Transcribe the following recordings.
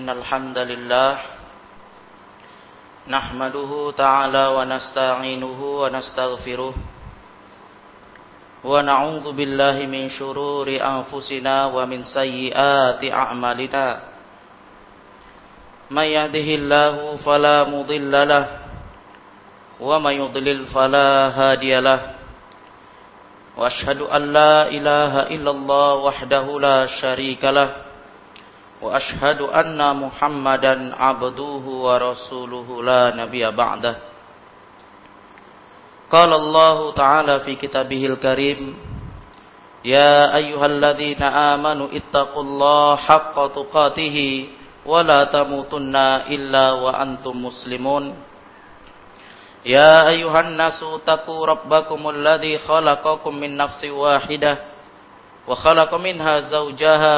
إن الحمد لله نحمده تعالى ونستعينه ونستغفره ونعوذ بالله من شرور أنفسنا ومن سيئات أعمالنا. من يهده الله فلا مضل له ومن يضلل فلا هادي له. وأشهد أن لا إله إلا الله وحده لا شريك له. وأشهد أن محمدا عبده ورسوله لا نبي بعده قال الله تعالى في كتابه الكريم يا أيها الذين آمنوا اتقوا الله حق تقاته ولا تموتن إلا وأنتم مسلمون يا أيها الناس اتقوا ربكم الذي خلقكم من نفس واحدة وخلق منها زوجها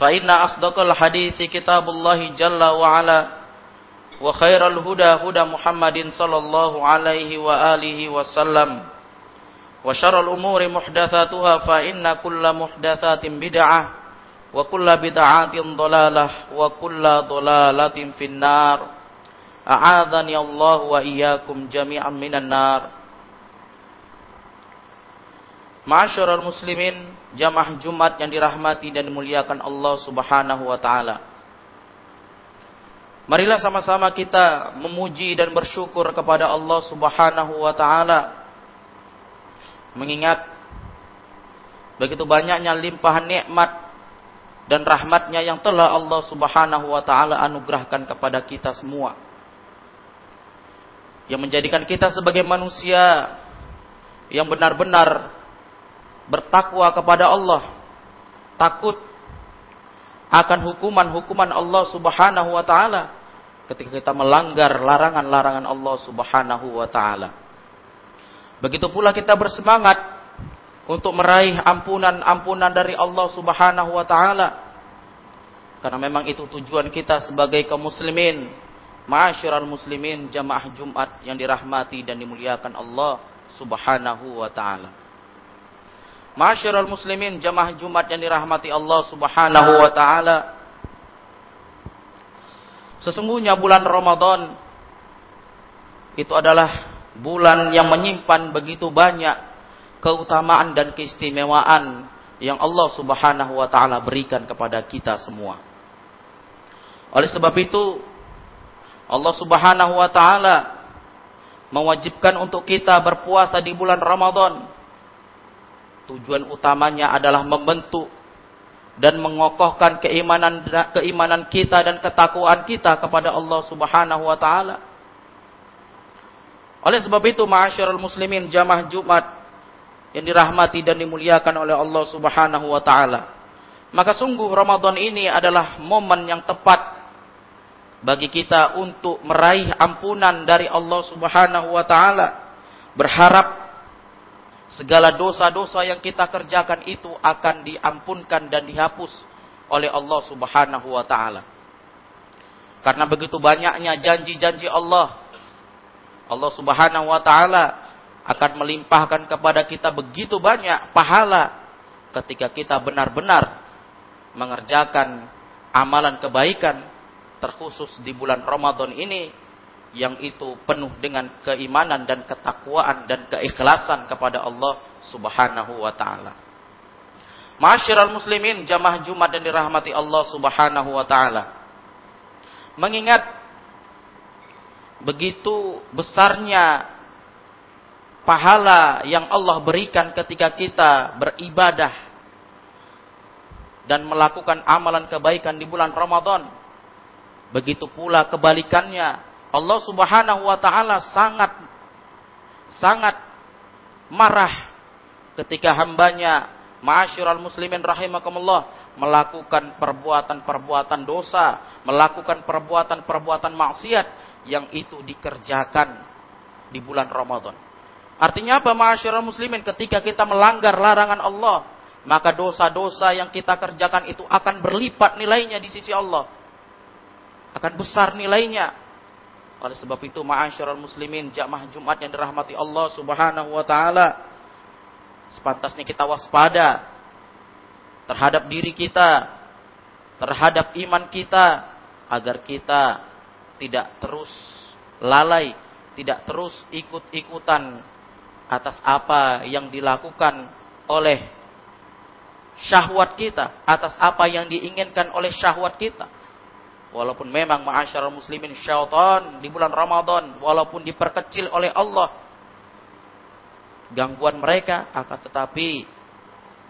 فإن أصدق الحديث كتاب الله جل وعلا وخير الهدى هدى محمد صلى الله عليه وآله وسلم وشر الأمور محدثاتها فإن كل محدثات بدعة وكل بدعات ضلالة وكل ضلالة في النار أعاذني الله وإياكم جميعا من النار Ma'asyiral muslimin, jamaah Jumat yang dirahmati dan dimuliakan Allah Subhanahu wa taala. Marilah sama-sama kita memuji dan bersyukur kepada Allah Subhanahu wa taala. Mengingat begitu banyaknya limpahan nikmat dan rahmatnya yang telah Allah Subhanahu wa taala anugerahkan kepada kita semua. Yang menjadikan kita sebagai manusia yang benar-benar bertakwa kepada Allah, takut akan hukuman-hukuman Allah Subhanahu wa taala ketika kita melanggar larangan-larangan Allah Subhanahu wa taala. Begitu pula kita bersemangat untuk meraih ampunan-ampunan dari Allah Subhanahu wa taala. Karena memang itu tujuan kita sebagai kaum muslimin, ma'asyiral muslimin jamaah Jumat yang dirahmati dan dimuliakan Allah Subhanahu wa taala. Masyarul muslimin jamaah Jumat yang dirahmati Allah Subhanahu wa taala. Sesungguhnya bulan Ramadan itu adalah bulan yang menyimpan begitu banyak keutamaan dan keistimewaan yang Allah Subhanahu wa taala berikan kepada kita semua. Oleh sebab itu Allah Subhanahu wa taala mewajibkan untuk kita berpuasa di bulan Ramadan Tujuan utamanya adalah membentuk dan mengokohkan keimanan keimanan kita dan ketakwaan kita kepada Allah Subhanahu wa taala. Oleh sebab itu, ma'asyiral muslimin jamaah Jumat yang dirahmati dan dimuliakan oleh Allah Subhanahu wa taala. Maka sungguh Ramadan ini adalah momen yang tepat bagi kita untuk meraih ampunan dari Allah Subhanahu wa taala. Berharap segala dosa-dosa yang kita kerjakan itu akan diampunkan dan dihapus oleh Allah Subhanahu wa taala. Karena begitu banyaknya janji-janji Allah. Allah Subhanahu wa taala akan melimpahkan kepada kita begitu banyak pahala ketika kita benar-benar mengerjakan amalan kebaikan terkhusus di bulan Ramadan ini yang itu penuh dengan keimanan dan ketakwaan dan keikhlasan kepada Allah Subhanahu wa taala. Masyiral muslimin jamaah Jumat dan dirahmati Allah Subhanahu wa taala. Mengingat begitu besarnya pahala yang Allah berikan ketika kita beribadah dan melakukan amalan kebaikan di bulan Ramadan. Begitu pula kebalikannya Allah Subhanahu wa taala sangat sangat marah ketika hambanya Ma'asyiral muslimin rahimakumullah, melakukan perbuatan-perbuatan dosa, melakukan perbuatan-perbuatan maksiat yang itu dikerjakan di bulan Ramadan. Artinya apa ma'asyiral muslimin ketika kita melanggar larangan Allah, maka dosa-dosa yang kita kerjakan itu akan berlipat nilainya di sisi Allah. Akan besar nilainya. Oleh sebab itu ma'asyiral muslimin jamaah Jumat yang dirahmati Allah Subhanahu wa taala Sepantasnya kita waspada terhadap diri kita, terhadap iman kita, agar kita tidak terus lalai, tidak terus ikut-ikutan atas apa yang dilakukan oleh syahwat kita, atas apa yang diinginkan oleh syahwat kita. Walaupun memang ma'asyarul muslimin syaitan di bulan Ramadan, walaupun diperkecil oleh Allah, gangguan mereka akan tetapi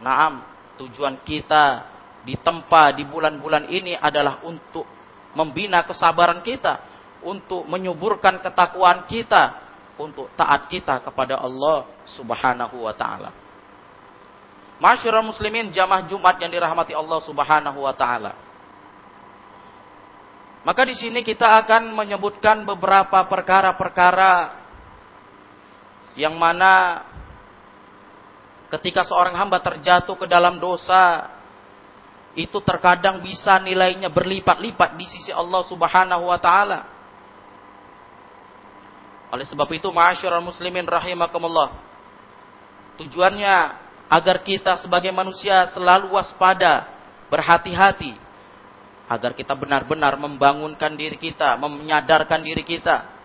naam tujuan kita ditempa di bulan-bulan ini adalah untuk membina kesabaran kita untuk menyuburkan ketakwaan kita untuk taat kita kepada Allah Subhanahu wa taala. Masyurul muslimin jamaah Jumat yang dirahmati Allah Subhanahu wa taala. Maka di sini kita akan menyebutkan beberapa perkara-perkara yang mana ketika seorang hamba terjatuh ke dalam dosa, itu terkadang bisa nilainya berlipat-lipat di sisi Allah Subhanahu wa taala. Oleh sebab itu, ma'asyiral muslimin rahimakumullah. Tujuannya agar kita sebagai manusia selalu waspada, berhati-hati agar kita benar-benar membangunkan diri kita, menyadarkan diri kita.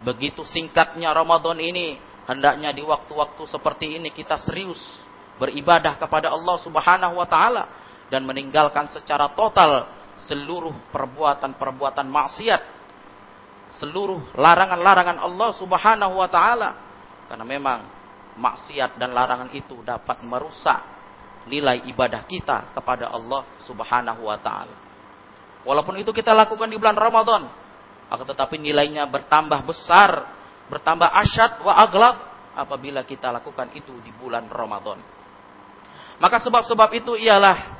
Begitu singkatnya Ramadan ini, Hendaknya di waktu-waktu seperti ini kita serius beribadah kepada Allah Subhanahu wa taala dan meninggalkan secara total seluruh perbuatan-perbuatan maksiat, seluruh larangan-larangan Allah Subhanahu wa taala. Karena memang maksiat dan larangan itu dapat merusak nilai ibadah kita kepada Allah Subhanahu wa taala. Walaupun itu kita lakukan di bulan Ramadan, akan tetapi nilainya bertambah besar bertambah asyad wa aglaf apabila kita lakukan itu di bulan Ramadan. Maka sebab-sebab itu ialah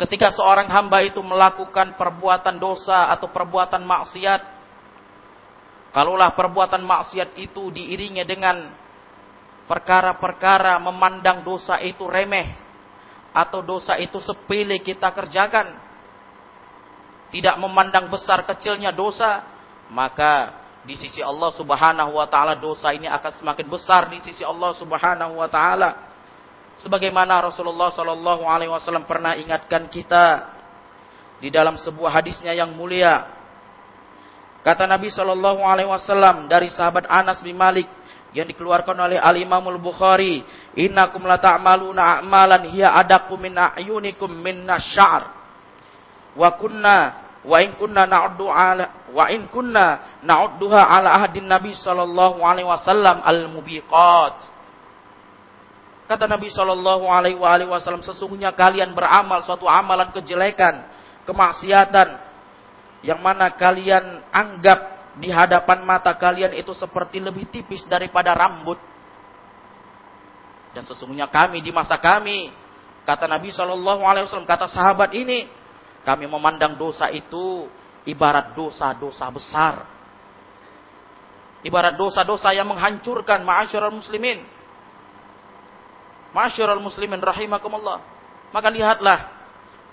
ketika seorang hamba itu melakukan perbuatan dosa atau perbuatan maksiat, kalaulah perbuatan maksiat itu diiringi dengan perkara-perkara memandang dosa itu remeh atau dosa itu sepele kita kerjakan, tidak memandang besar kecilnya dosa, maka di sisi Allah Subhanahu wa taala dosa ini akan semakin besar di sisi Allah Subhanahu wa taala. Sebagaimana Rasulullah sallallahu alaihi wasallam pernah ingatkan kita di dalam sebuah hadisnya yang mulia. Kata Nabi sallallahu alaihi wasallam dari sahabat Anas bin Malik yang dikeluarkan oleh Al Imam Al Bukhari, "Innakum la ta'maluna a'malan hiya adakum min a'yunikum min nasyar." Wa kunna wa in kunna na'uddu ala wa in kunna na'udduha ala ahadin Nabi sallallahu alaihi wasallam al-mubiqat. Kata Nabi sallallahu alaihi wasallam sesungguhnya kalian beramal suatu amalan kejelekan, kemaksiatan yang mana kalian anggap di hadapan mata kalian itu seperti lebih tipis daripada rambut. Dan sesungguhnya kami di masa kami, kata Nabi Shallallahu Alaihi Wasallam, kata sahabat ini, kami memandang dosa itu ibarat dosa-dosa besar. Ibarat dosa-dosa yang menghancurkan ma'asyiral muslimin. Ma'asyiral muslimin rahimakumullah. Maka lihatlah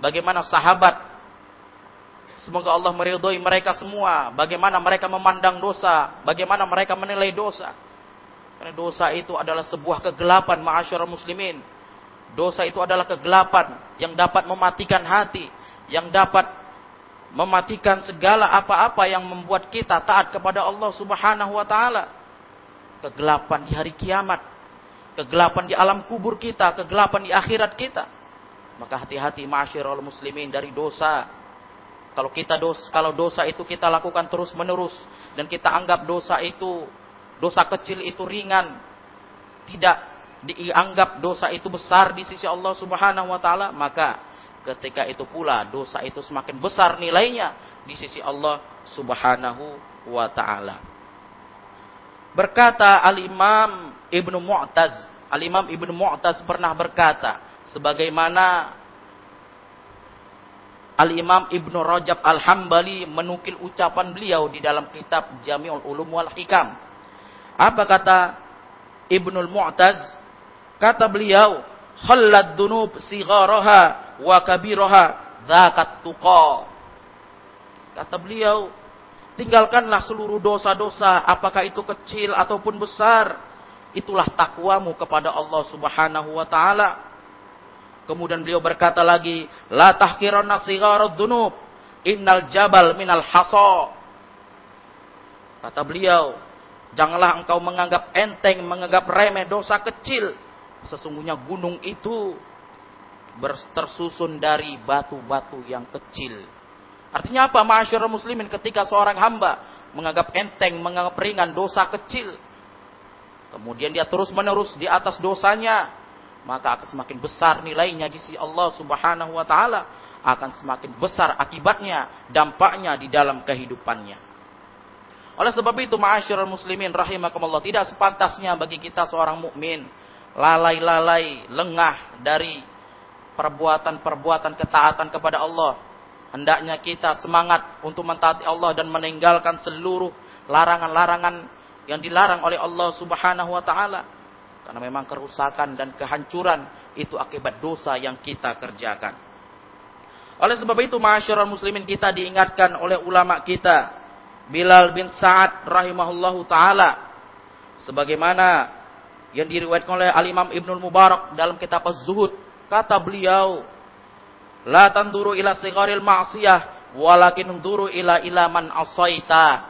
bagaimana sahabat semoga Allah meridhoi mereka semua, bagaimana mereka memandang dosa, bagaimana mereka menilai dosa. Karena dosa itu adalah sebuah kegelapan ma'asyiral muslimin. Dosa itu adalah kegelapan yang dapat mematikan hati, yang dapat mematikan segala apa-apa yang membuat kita taat kepada Allah Subhanahu wa taala. Kegelapan di hari kiamat, kegelapan di alam kubur kita, kegelapan di akhirat kita. Maka hati-hati masyarul muslimin dari dosa. Kalau kita dos, kalau dosa itu kita lakukan terus-menerus dan kita anggap dosa itu dosa kecil itu ringan, tidak dianggap dosa itu besar di sisi Allah Subhanahu wa taala, maka ketika itu pula dosa itu semakin besar nilainya di sisi Allah Subhanahu wa taala. Berkata Al-Imam Ibnu Mu'taz Al-Imam Ibnu Mu'taz pernah berkata, sebagaimana Al-Imam Ibnu Rajab Al-Hambali menukil ucapan beliau di dalam kitab Jami'ul Ulum wal Hikam. Apa kata Ibnu Mu'taz? Kata beliau, "Khallad dunub sigharaha wa kabiraha zakat tuqa." Kata beliau, tinggalkanlah seluruh dosa-dosa, apakah itu kecil ataupun besar. Itulah takwamu kepada Allah Subhanahu wa taala. Kemudian beliau berkata lagi, La tahkiranna sigharad dhunub, innal jabal minal haso. Kata beliau, janganlah engkau menganggap enteng, menganggap remeh dosa kecil. Sesungguhnya gunung itu tersusun dari batu-batu yang kecil. Artinya apa? Masyarakat muslimin ketika seorang hamba menganggap enteng, menganggap ringan dosa kecil. Kemudian dia terus menerus di atas dosanya maka akan semakin besar nilainya di sisi Allah Subhanahu wa taala, akan semakin besar akibatnya, dampaknya di dalam kehidupannya. Oleh sebab itu, ma'asyiral muslimin rahimakumullah, tidak sepantasnya bagi kita seorang mukmin lalai-lalai, lengah dari perbuatan-perbuatan ketaatan kepada Allah. Hendaknya kita semangat untuk mentaati Allah dan meninggalkan seluruh larangan-larangan yang dilarang oleh Allah Subhanahu wa taala karena memang kerusakan dan kehancuran itu akibat dosa yang kita kerjakan. Oleh sebab itu, masyarakat muslimin kita diingatkan oleh ulama kita, Bilal bin Sa'ad rahimahullahu taala sebagaimana yang diriwayatkan oleh Al-Imam Ibnul Mubarak dalam kitab Az-Zuhud, kata beliau, "La tanduru ila sigharil ma'siyah, walakin tanduru ila ilaman asaita."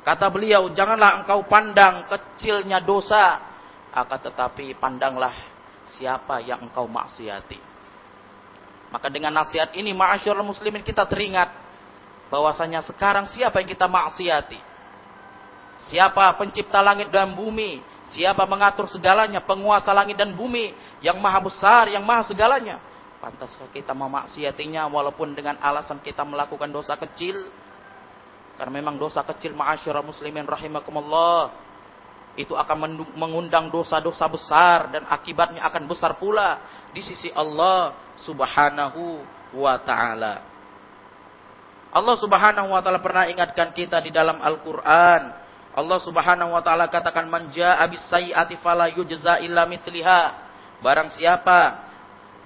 Kata beliau, janganlah engkau pandang kecilnya dosa, akan tetapi pandanglah siapa yang engkau maksiati. Maka dengan nasihat ini ma'asyarul muslimin kita teringat bahwasanya sekarang siapa yang kita maksiati? Siapa pencipta langit dan bumi? Siapa mengatur segalanya, penguasa langit dan bumi yang maha besar, yang maha segalanya? Pantaskah kita memaksiatinya walaupun dengan alasan kita melakukan dosa kecil? Karena memang dosa kecil ma'asyarul muslimin rahimakumullah itu akan mengundang dosa-dosa besar dan akibatnya akan besar pula di sisi Allah Subhanahu wa taala. Allah Subhanahu wa taala pernah ingatkan kita di dalam Al-Qur'an. Allah Subhanahu wa taala katakan man jaa'a bis-sayyi'ati fala yujza illa mithliha. Barang siapa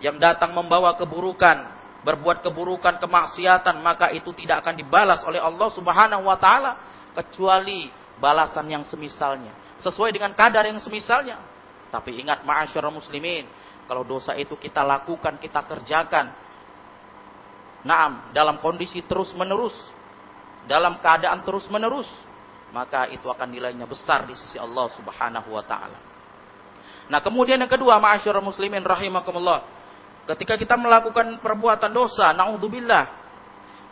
yang datang membawa keburukan, berbuat keburukan, kemaksiatan, maka itu tidak akan dibalas oleh Allah Subhanahu wa taala kecuali balasan yang semisalnya. Sesuai dengan kadar yang semisalnya. Tapi ingat ma'asyara muslimin. Kalau dosa itu kita lakukan, kita kerjakan. Naam, dalam kondisi terus menerus. Dalam keadaan terus menerus. Maka itu akan nilainya besar di sisi Allah subhanahu wa ta'ala. Nah kemudian yang kedua ma'asyara muslimin rahimakumullah. Ketika kita melakukan perbuatan dosa, na'udzubillah.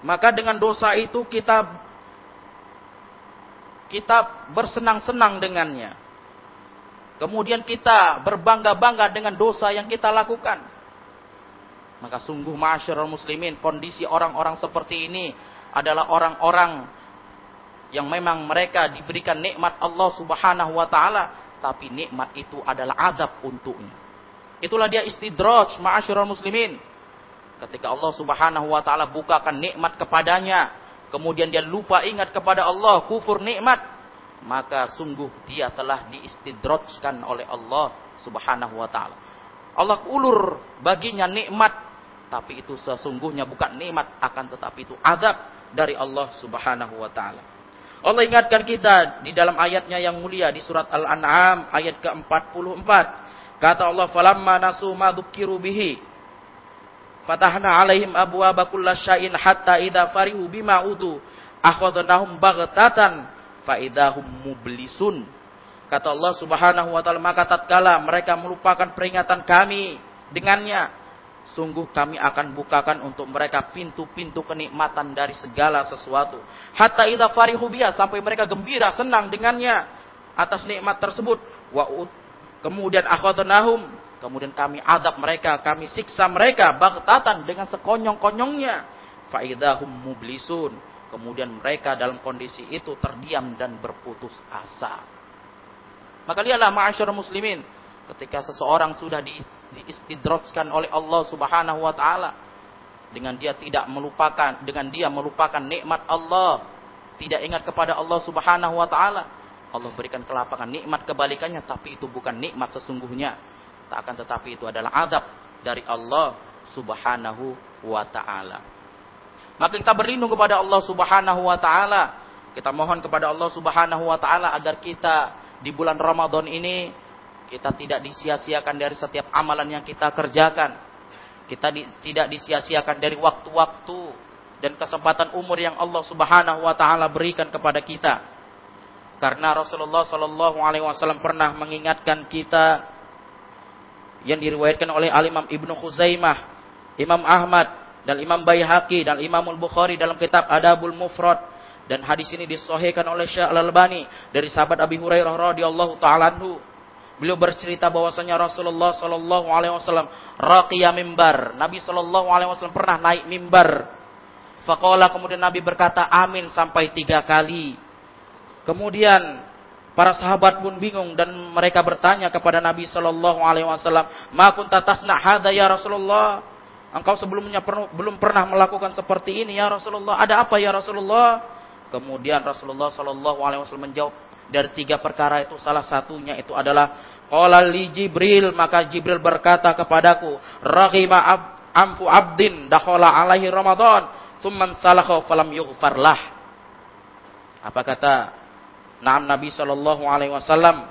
Maka dengan dosa itu kita kita bersenang-senang dengannya. Kemudian kita berbangga-bangga dengan dosa yang kita lakukan. Maka sungguh masyarakat muslimin, kondisi orang-orang seperti ini adalah orang-orang yang memang mereka diberikan nikmat Allah subhanahu wa ta'ala. Tapi nikmat itu adalah azab untuknya. Itulah dia istidraj masyarakat muslimin. Ketika Allah subhanahu wa ta'ala bukakan nikmat kepadanya kemudian dia lupa ingat kepada Allah, kufur nikmat, maka sungguh dia telah diistidrojkan oleh Allah Subhanahu wa taala. Allah ulur baginya nikmat, tapi itu sesungguhnya bukan nikmat akan tetapi itu azab dari Allah Subhanahu wa taala. Allah ingatkan kita di dalam ayatnya yang mulia di surat Al-An'am ayat ke-44. Kata Allah, "Falamma nasu ma bihi" Fatahna alaihim abwaaba kullasyai'in hatta idza farihu bima utu akhadnahum baghtatan fa idahum mublisun. Kata Allah Subhanahu wa taala maka tatkala mereka melupakan peringatan kami dengannya sungguh kami akan bukakan untuk mereka pintu-pintu kenikmatan dari segala sesuatu. Hatta idza farihu sampai mereka gembira senang dengannya atas nikmat tersebut wa kemudian akhadnahum Kemudian kami adab mereka, kami siksa mereka bagtatan dengan sekonyong-konyongnya. Faidahum mublisun. Kemudian mereka dalam kondisi itu terdiam dan berputus asa. Maka lihatlah ma'asyar muslimin. Ketika seseorang sudah di, diistidrotskan oleh Allah Subhanahu wa taala dengan dia tidak melupakan, dengan dia melupakan nikmat Allah, tidak ingat kepada Allah Subhanahu wa taala, Allah berikan kelapangan nikmat kebalikannya tapi itu bukan nikmat sesungguhnya. Tak akan tetapi itu adalah adab dari Allah Subhanahu wa taala. Maka kita berlindung kepada Allah Subhanahu wa taala. Kita mohon kepada Allah Subhanahu wa taala agar kita di bulan Ramadan ini kita tidak disia-siakan dari setiap amalan yang kita kerjakan. Kita di, tidak disia-siakan dari waktu-waktu dan kesempatan umur yang Allah Subhanahu wa taala berikan kepada kita. Karena Rasulullah Shallallahu Alaihi Wasallam pernah mengingatkan kita yang diriwayatkan oleh Al Imam Ibnu Khuzaimah, Imam Ahmad dan Imam Baihaqi dan Imam Bukhari dalam kitab Adabul Mufrad dan hadis ini disahihkan oleh Syekh Al Albani dari sahabat Abi Hurairah radhiyallahu taala anhu. Beliau bercerita bahwasanya Rasulullah Shallallahu Alaihi Wasallam raqiya mimbar. Nabi Shallallahu Alaihi Wasallam pernah naik mimbar. Fakola kemudian Nabi berkata amin sampai tiga kali. Kemudian para sahabat pun bingung dan mereka bertanya kepada Nabi Shallallahu Alaihi Wasallam, "Ma kunta tasna hada ya Rasulullah?" Engkau sebelumnya belum pernah melakukan seperti ini ya Rasulullah. Ada apa ya Rasulullah? Kemudian Rasulullah Shallallahu Alaihi Wasallam menjawab dari tiga perkara itu salah satunya itu adalah Qala li Jibril maka Jibril berkata kepadaku raghima ab, amfu abdin dakhala alaihi Ramadan thumman salakha falam yughfar lah. Apa kata Naam Nabi Shallallahu Alaihi Wasallam.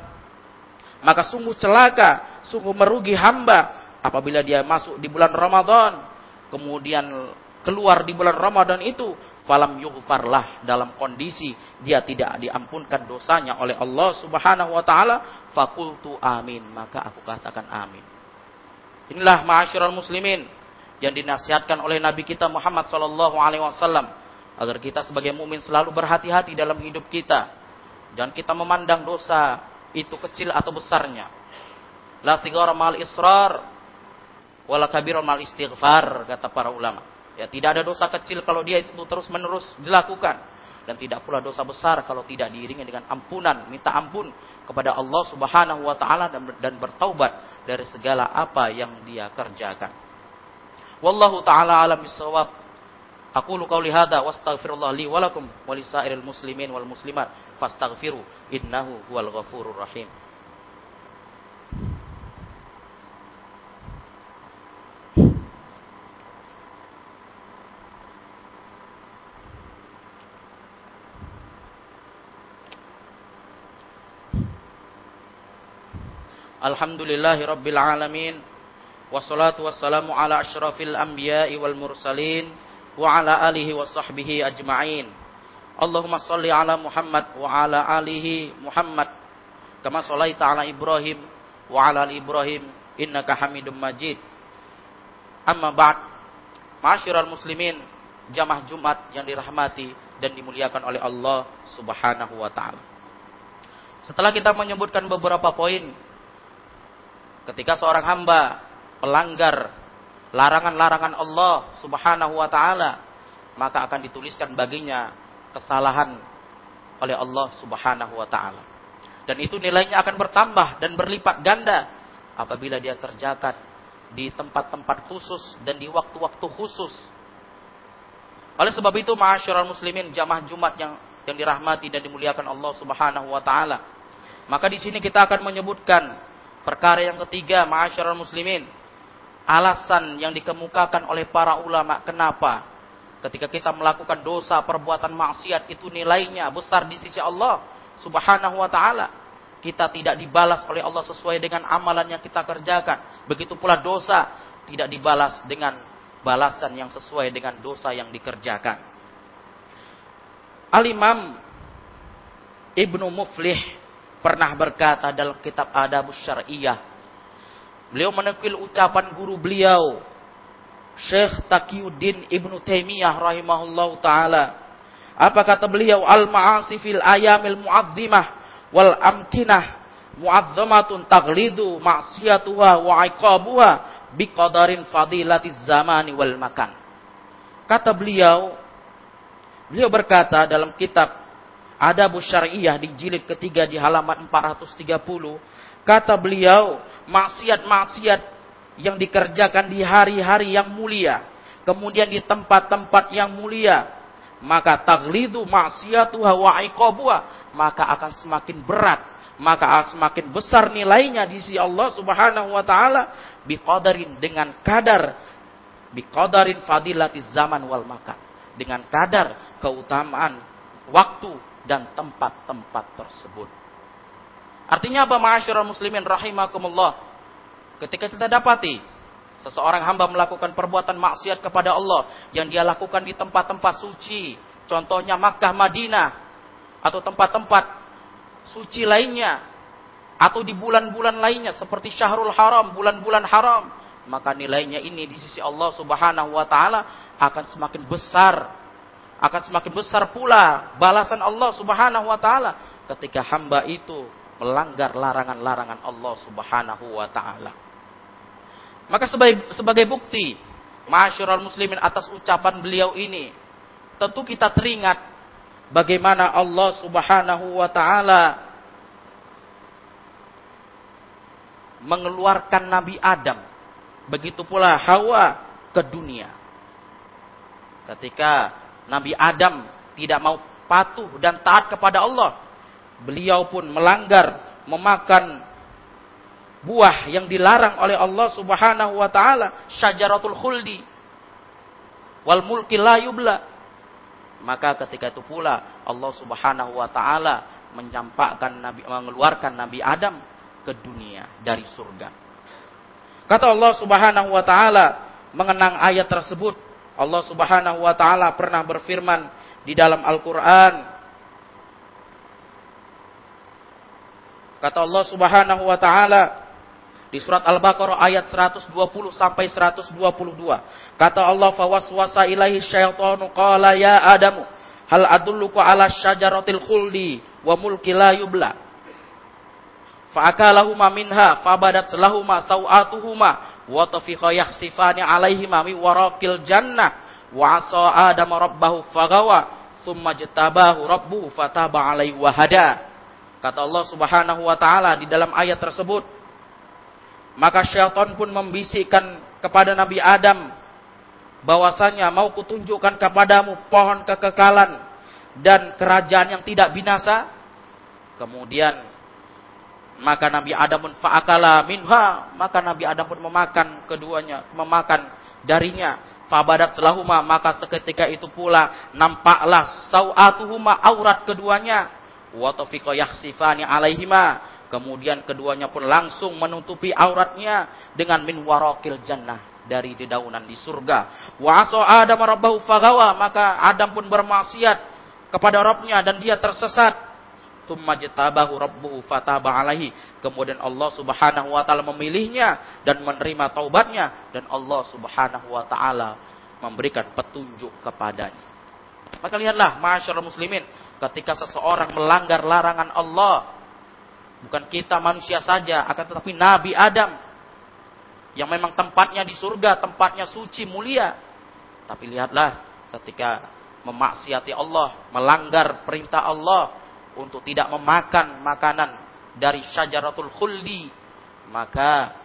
Maka sungguh celaka, sungguh merugi hamba apabila dia masuk di bulan Ramadan, kemudian keluar di bulan Ramadan itu, falam yughfarlah dalam kondisi dia tidak diampunkan dosanya oleh Allah Subhanahu wa taala, fakultu amin, maka aku katakan amin. Inilah ma'asyiral muslimin yang dinasihatkan oleh Nabi kita Muhammad sallallahu alaihi wasallam agar kita sebagai mukmin selalu berhati-hati dalam hidup kita Jangan kita memandang dosa itu kecil atau besarnya. La sigara mal israr wala kabir mal istighfar kata para ulama. Ya, tidak ada dosa kecil kalau dia itu terus-menerus dilakukan dan tidak pula dosa besar kalau tidak diiringi dengan ampunan, minta ampun kepada Allah Subhanahu wa taala dan, dan bertaubat dari segala apa yang dia kerjakan. Wallahu taala alam bisawab. Aku lu qauli hadza wastaghfirullah li wa lakum wa lisairil muslimin wal muslimat fastaghfiru innahu huwal ghafurur rahim. Alhamdulillahi rabbil alamin wassalatu wassalamu ala asyrafil anbiya'i wal mursalin wa ala alihi wa sahbihi ajma'in. Allahumma salli ala Muhammad wa ala alihi Muhammad kama sallaita ala Ibrahim wa ala ali Ibrahim innaka Hamidum Majid. Amma ba'd. Ma'asyiral muslimin, jamaah Jumat yang dirahmati dan dimuliakan oleh Allah Subhanahu wa taala. Setelah kita menyebutkan beberapa poin ketika seorang hamba pelanggar larangan-larangan Allah Subhanahu wa taala, maka akan dituliskan baginya kesalahan oleh Allah Subhanahu wa taala. Dan itu nilainya akan bertambah dan berlipat ganda apabila dia kerjakan di tempat-tempat khusus dan di waktu-waktu khusus. Oleh sebab itu, ma'asyiral muslimin jamaah Jumat yang yang dirahmati dan dimuliakan Allah Subhanahu wa taala. Maka di sini kita akan menyebutkan perkara yang ketiga, ma'asyiral muslimin, alasan yang dikemukakan oleh para ulama kenapa? Ketika kita melakukan dosa perbuatan maksiat itu nilainya besar di sisi Allah Subhanahu wa taala. Kita tidak dibalas oleh Allah sesuai dengan amalan yang kita kerjakan. Begitu pula dosa tidak dibalas dengan balasan yang sesuai dengan dosa yang dikerjakan. Al-Imam Ibnu Muflih pernah berkata dalam kitab Adabus Syar'iyah Beliau menukil ucapan guru beliau Syekh Taqiyuddin Ibnu Taimiyah rahimahullahu taala. Apa kata beliau? Al-ma'asi fil ayamil mu'azzimah wal amkinah mu'azzamatun taglidu ma'siyatuha wa iqabuha biqadarin fadilatiz zamani wal makan. Kata beliau, beliau berkata dalam kitab Adabu Syariah di jilid ketiga di halaman 430, Kata beliau, maksiat-maksiat yang dikerjakan di hari-hari yang mulia, kemudian di tempat-tempat yang mulia, maka taglidu maksiatuha wa iqabuha, maka akan semakin berat, maka semakin besar nilainya di sisi Allah Subhanahu wa taala biqadarin dengan kadar biqadarin fadilati zaman wal makan, dengan kadar keutamaan waktu dan tempat-tempat tersebut. Artinya apa ma'asyiral muslimin rahimakumullah? Ketika kita dapati seseorang hamba melakukan perbuatan maksiat kepada Allah yang dia lakukan di tempat-tempat suci, contohnya Makkah, Madinah atau tempat-tempat suci lainnya atau di bulan-bulan lainnya seperti Syahrul Haram, bulan-bulan haram, maka nilainya ini di sisi Allah Subhanahu wa taala akan semakin besar akan semakin besar pula balasan Allah Subhanahu wa taala ketika hamba itu melanggar larangan-larangan Allah Subhanahu wa taala. Maka sebagai sebagai bukti masyarul muslimin atas ucapan beliau ini, tentu kita teringat bagaimana Allah Subhanahu wa taala mengeluarkan Nabi Adam, begitu pula Hawa ke dunia. Ketika Nabi Adam tidak mau patuh dan taat kepada Allah. Beliau pun melanggar, memakan buah yang dilarang oleh Allah Subhanahu wa taala, syajaratul khuldi wal mulki la yubla. Maka ketika itu pula Allah Subhanahu wa taala mencampakkan Nabi mengeluarkan Nabi Adam ke dunia dari surga. Kata Allah Subhanahu wa taala mengenang ayat tersebut Allah Subhanahu wa taala pernah berfirman di dalam Al-Qur'an Kata Allah Subhanahu wa taala di surat Al-Baqarah ayat 120 sampai 122. Kata Allah fawaswasa ilaihi syaitanu qala ya Adamu hal adulluka ala syajaratil khuldi wa mulki la yubla. Fa'akalahuma minha fabadat lahuma sawatuhuma wa tafiqa yakhsifani alaihima mi warakil jannah. Wa asa adam rabbahu fagawa. Thumma jatabahu rabbuhu fataba alaihi wa hada. Kata Allah Subhanahu wa taala di dalam ayat tersebut maka syaitan pun membisikkan kepada Nabi Adam bahwasanya mau kutunjukkan kepadamu pohon kekekalan dan kerajaan yang tidak binasa. Kemudian maka Nabi Adam pun fa'akala minha, maka Nabi Adam pun memakan keduanya, memakan darinya. Fabadat selahuma, maka seketika itu pula nampaklah sawatuhuma aurat keduanya. Wa tafiqa yakhsifani alaihima. Kemudian keduanya pun langsung menutupi auratnya dengan min warakil jannah dari dedaunan di surga. Wa aso Adam rabbahu fagawa, maka Adam pun bermaksiat kepada Rabbnya dan dia tersesat Jatabahu rabbuhu fataba alaihi. Kemudian Allah Subhanahu wa taala memilihnya dan menerima taubatnya dan Allah Subhanahu wa taala memberikan petunjuk kepadanya. Maka lihatlah masyarakat muslimin ketika seseorang melanggar larangan Allah bukan kita manusia saja akan tetapi Nabi Adam yang memang tempatnya di surga, tempatnya suci mulia. Tapi lihatlah ketika memaksiati Allah, melanggar perintah Allah, untuk tidak memakan makanan dari syajaratul khuldi maka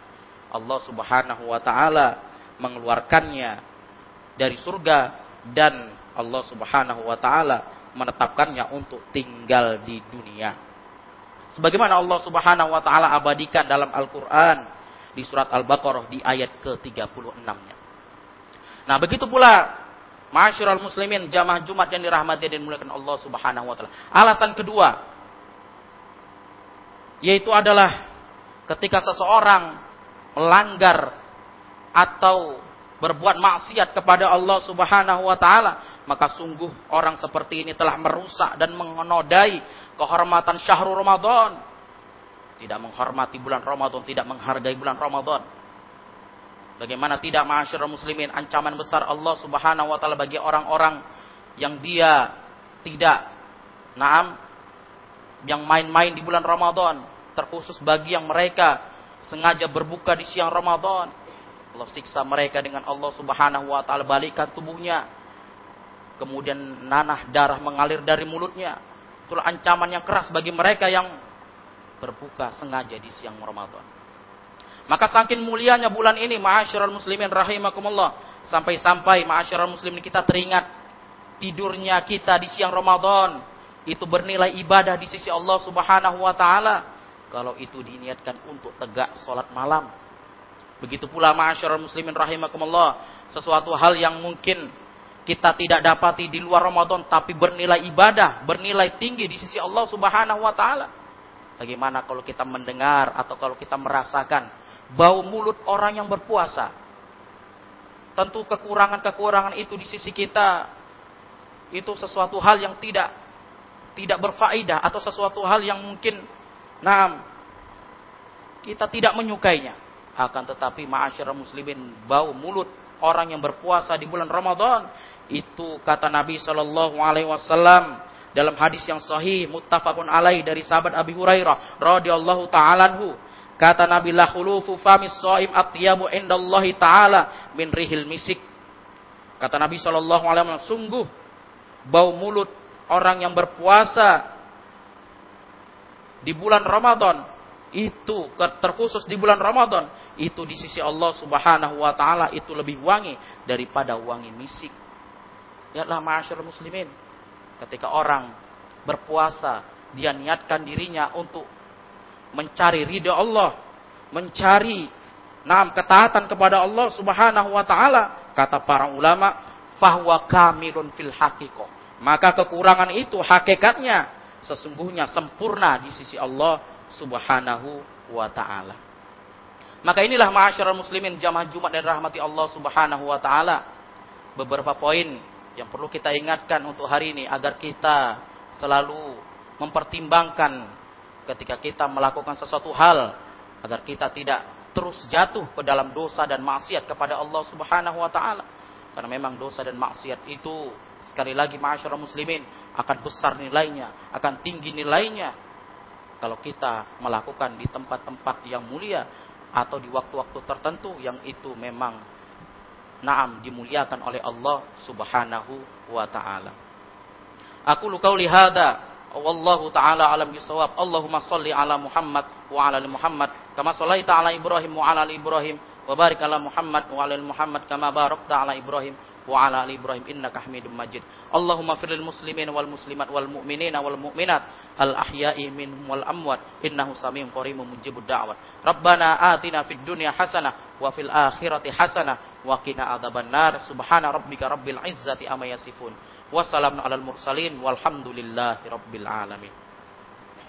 Allah Subhanahu wa taala mengeluarkannya dari surga dan Allah Subhanahu wa taala menetapkannya untuk tinggal di dunia. Sebagaimana Allah Subhanahu wa taala abadikan dalam Al-Qur'an di surat Al-Baqarah di ayat ke-36-nya. Nah, begitu pula Masyurul muslimin jamaah Jumat yang dirahmati dan dimuliakan Allah Subhanahu wa taala. Alasan kedua yaitu adalah ketika seseorang melanggar atau berbuat maksiat kepada Allah Subhanahu wa taala, maka sungguh orang seperti ini telah merusak dan mengenodai kehormatan syahrul Ramadan. Tidak menghormati bulan Ramadan, tidak menghargai bulan Ramadan. Bagaimana tidak masyarakat muslimin ancaman besar Allah Subhanahu wa taala bagi orang-orang yang dia tidak naam yang main-main di bulan Ramadan, terkhusus bagi yang mereka sengaja berbuka di siang Ramadan. Allah siksa mereka dengan Allah Subhanahu wa taala balikan tubuhnya. Kemudian nanah darah mengalir dari mulutnya. Itulah ancaman yang keras bagi mereka yang berbuka sengaja di siang Ramadan. Maka saking mulianya bulan ini, ma'asyiral muslimin rahimakumullah, sampai-sampai ma'asyiral muslimin kita teringat tidurnya kita di siang Ramadan itu bernilai ibadah di sisi Allah Subhanahu wa taala kalau itu diniatkan untuk tegak salat malam. Begitu pula ma'asyiral muslimin rahimakumullah, sesuatu hal yang mungkin kita tidak dapati di luar Ramadan tapi bernilai ibadah, bernilai tinggi di sisi Allah Subhanahu wa taala. Bagaimana kalau kita mendengar atau kalau kita merasakan bau mulut orang yang berpuasa? Tentu kekurangan-kekurangan itu di sisi kita itu sesuatu hal yang tidak tidak berfaedah atau sesuatu hal yang mungkin nah kita tidak menyukainya. Akan tetapi ma'asyiral muslimin bau mulut orang yang berpuasa di bulan Ramadan itu kata Nabi Shallallahu Alaihi Wasallam dalam hadis yang sahih muttafaqun alaih dari sahabat Abi Hurairah radhiyallahu taalaanhu kata Nabi la khulufu famis shaim atyabu indallahi taala min rihil misik kata Nabi Shallallahu alaihi wasallam sungguh bau mulut orang yang berpuasa di bulan Ramadan itu terkhusus di bulan Ramadan itu di sisi Allah Subhanahu wa taala itu lebih wangi daripada wangi misik Lihatlah ma'asyar muslimin. Ketika orang berpuasa, dia niatkan dirinya untuk mencari ridha Allah, mencari nam ketaatan kepada Allah Subhanahu wa taala, kata para ulama, fahwa kamilun fil haqiqah. Maka kekurangan itu hakikatnya sesungguhnya sempurna di sisi Allah Subhanahu wa taala. Maka inilah ma'asyiral muslimin jamaah Jumat dan rahmati Allah Subhanahu wa taala. Beberapa poin yang perlu kita ingatkan untuk hari ini agar kita selalu mempertimbangkan ketika kita melakukan sesuatu hal agar kita tidak terus jatuh ke dalam dosa dan maksiat kepada Allah Subhanahu wa taala. Karena memang dosa dan maksiat itu sekali lagi masyarakat muslimin akan besar nilainya, akan tinggi nilainya kalau kita melakukan di tempat-tempat yang mulia atau di waktu-waktu tertentu yang itu memang Naam dimuliakan oleh Allah Subhanahu wa taala. Aku lu qauli wallahu taala alam bisawab. Allahumma shalli ala Muhammad wa ala ali Muhammad kama shallaita ala Ibrahim wa ala ali Ibrahim wa barik ala Muhammad wa ala ali Muhammad kama barakta ala Ibrahim wa ala ali Ibrahim innaka Hamidum Majid. Allahumma firil muslimin wal muslimat wal mu'minina wal mu'minat al ahya'i minhum wal amwat innahu samiun qaribun mujibud da'wat. Rabbana atina fid dunya hasanah wa fil akhirati hasanah wa qina adzaban nar. Subhana rabbika rabbil izzati amma yasifun. Wassalamu alal mursalin walhamdulillahi rabbil alamin.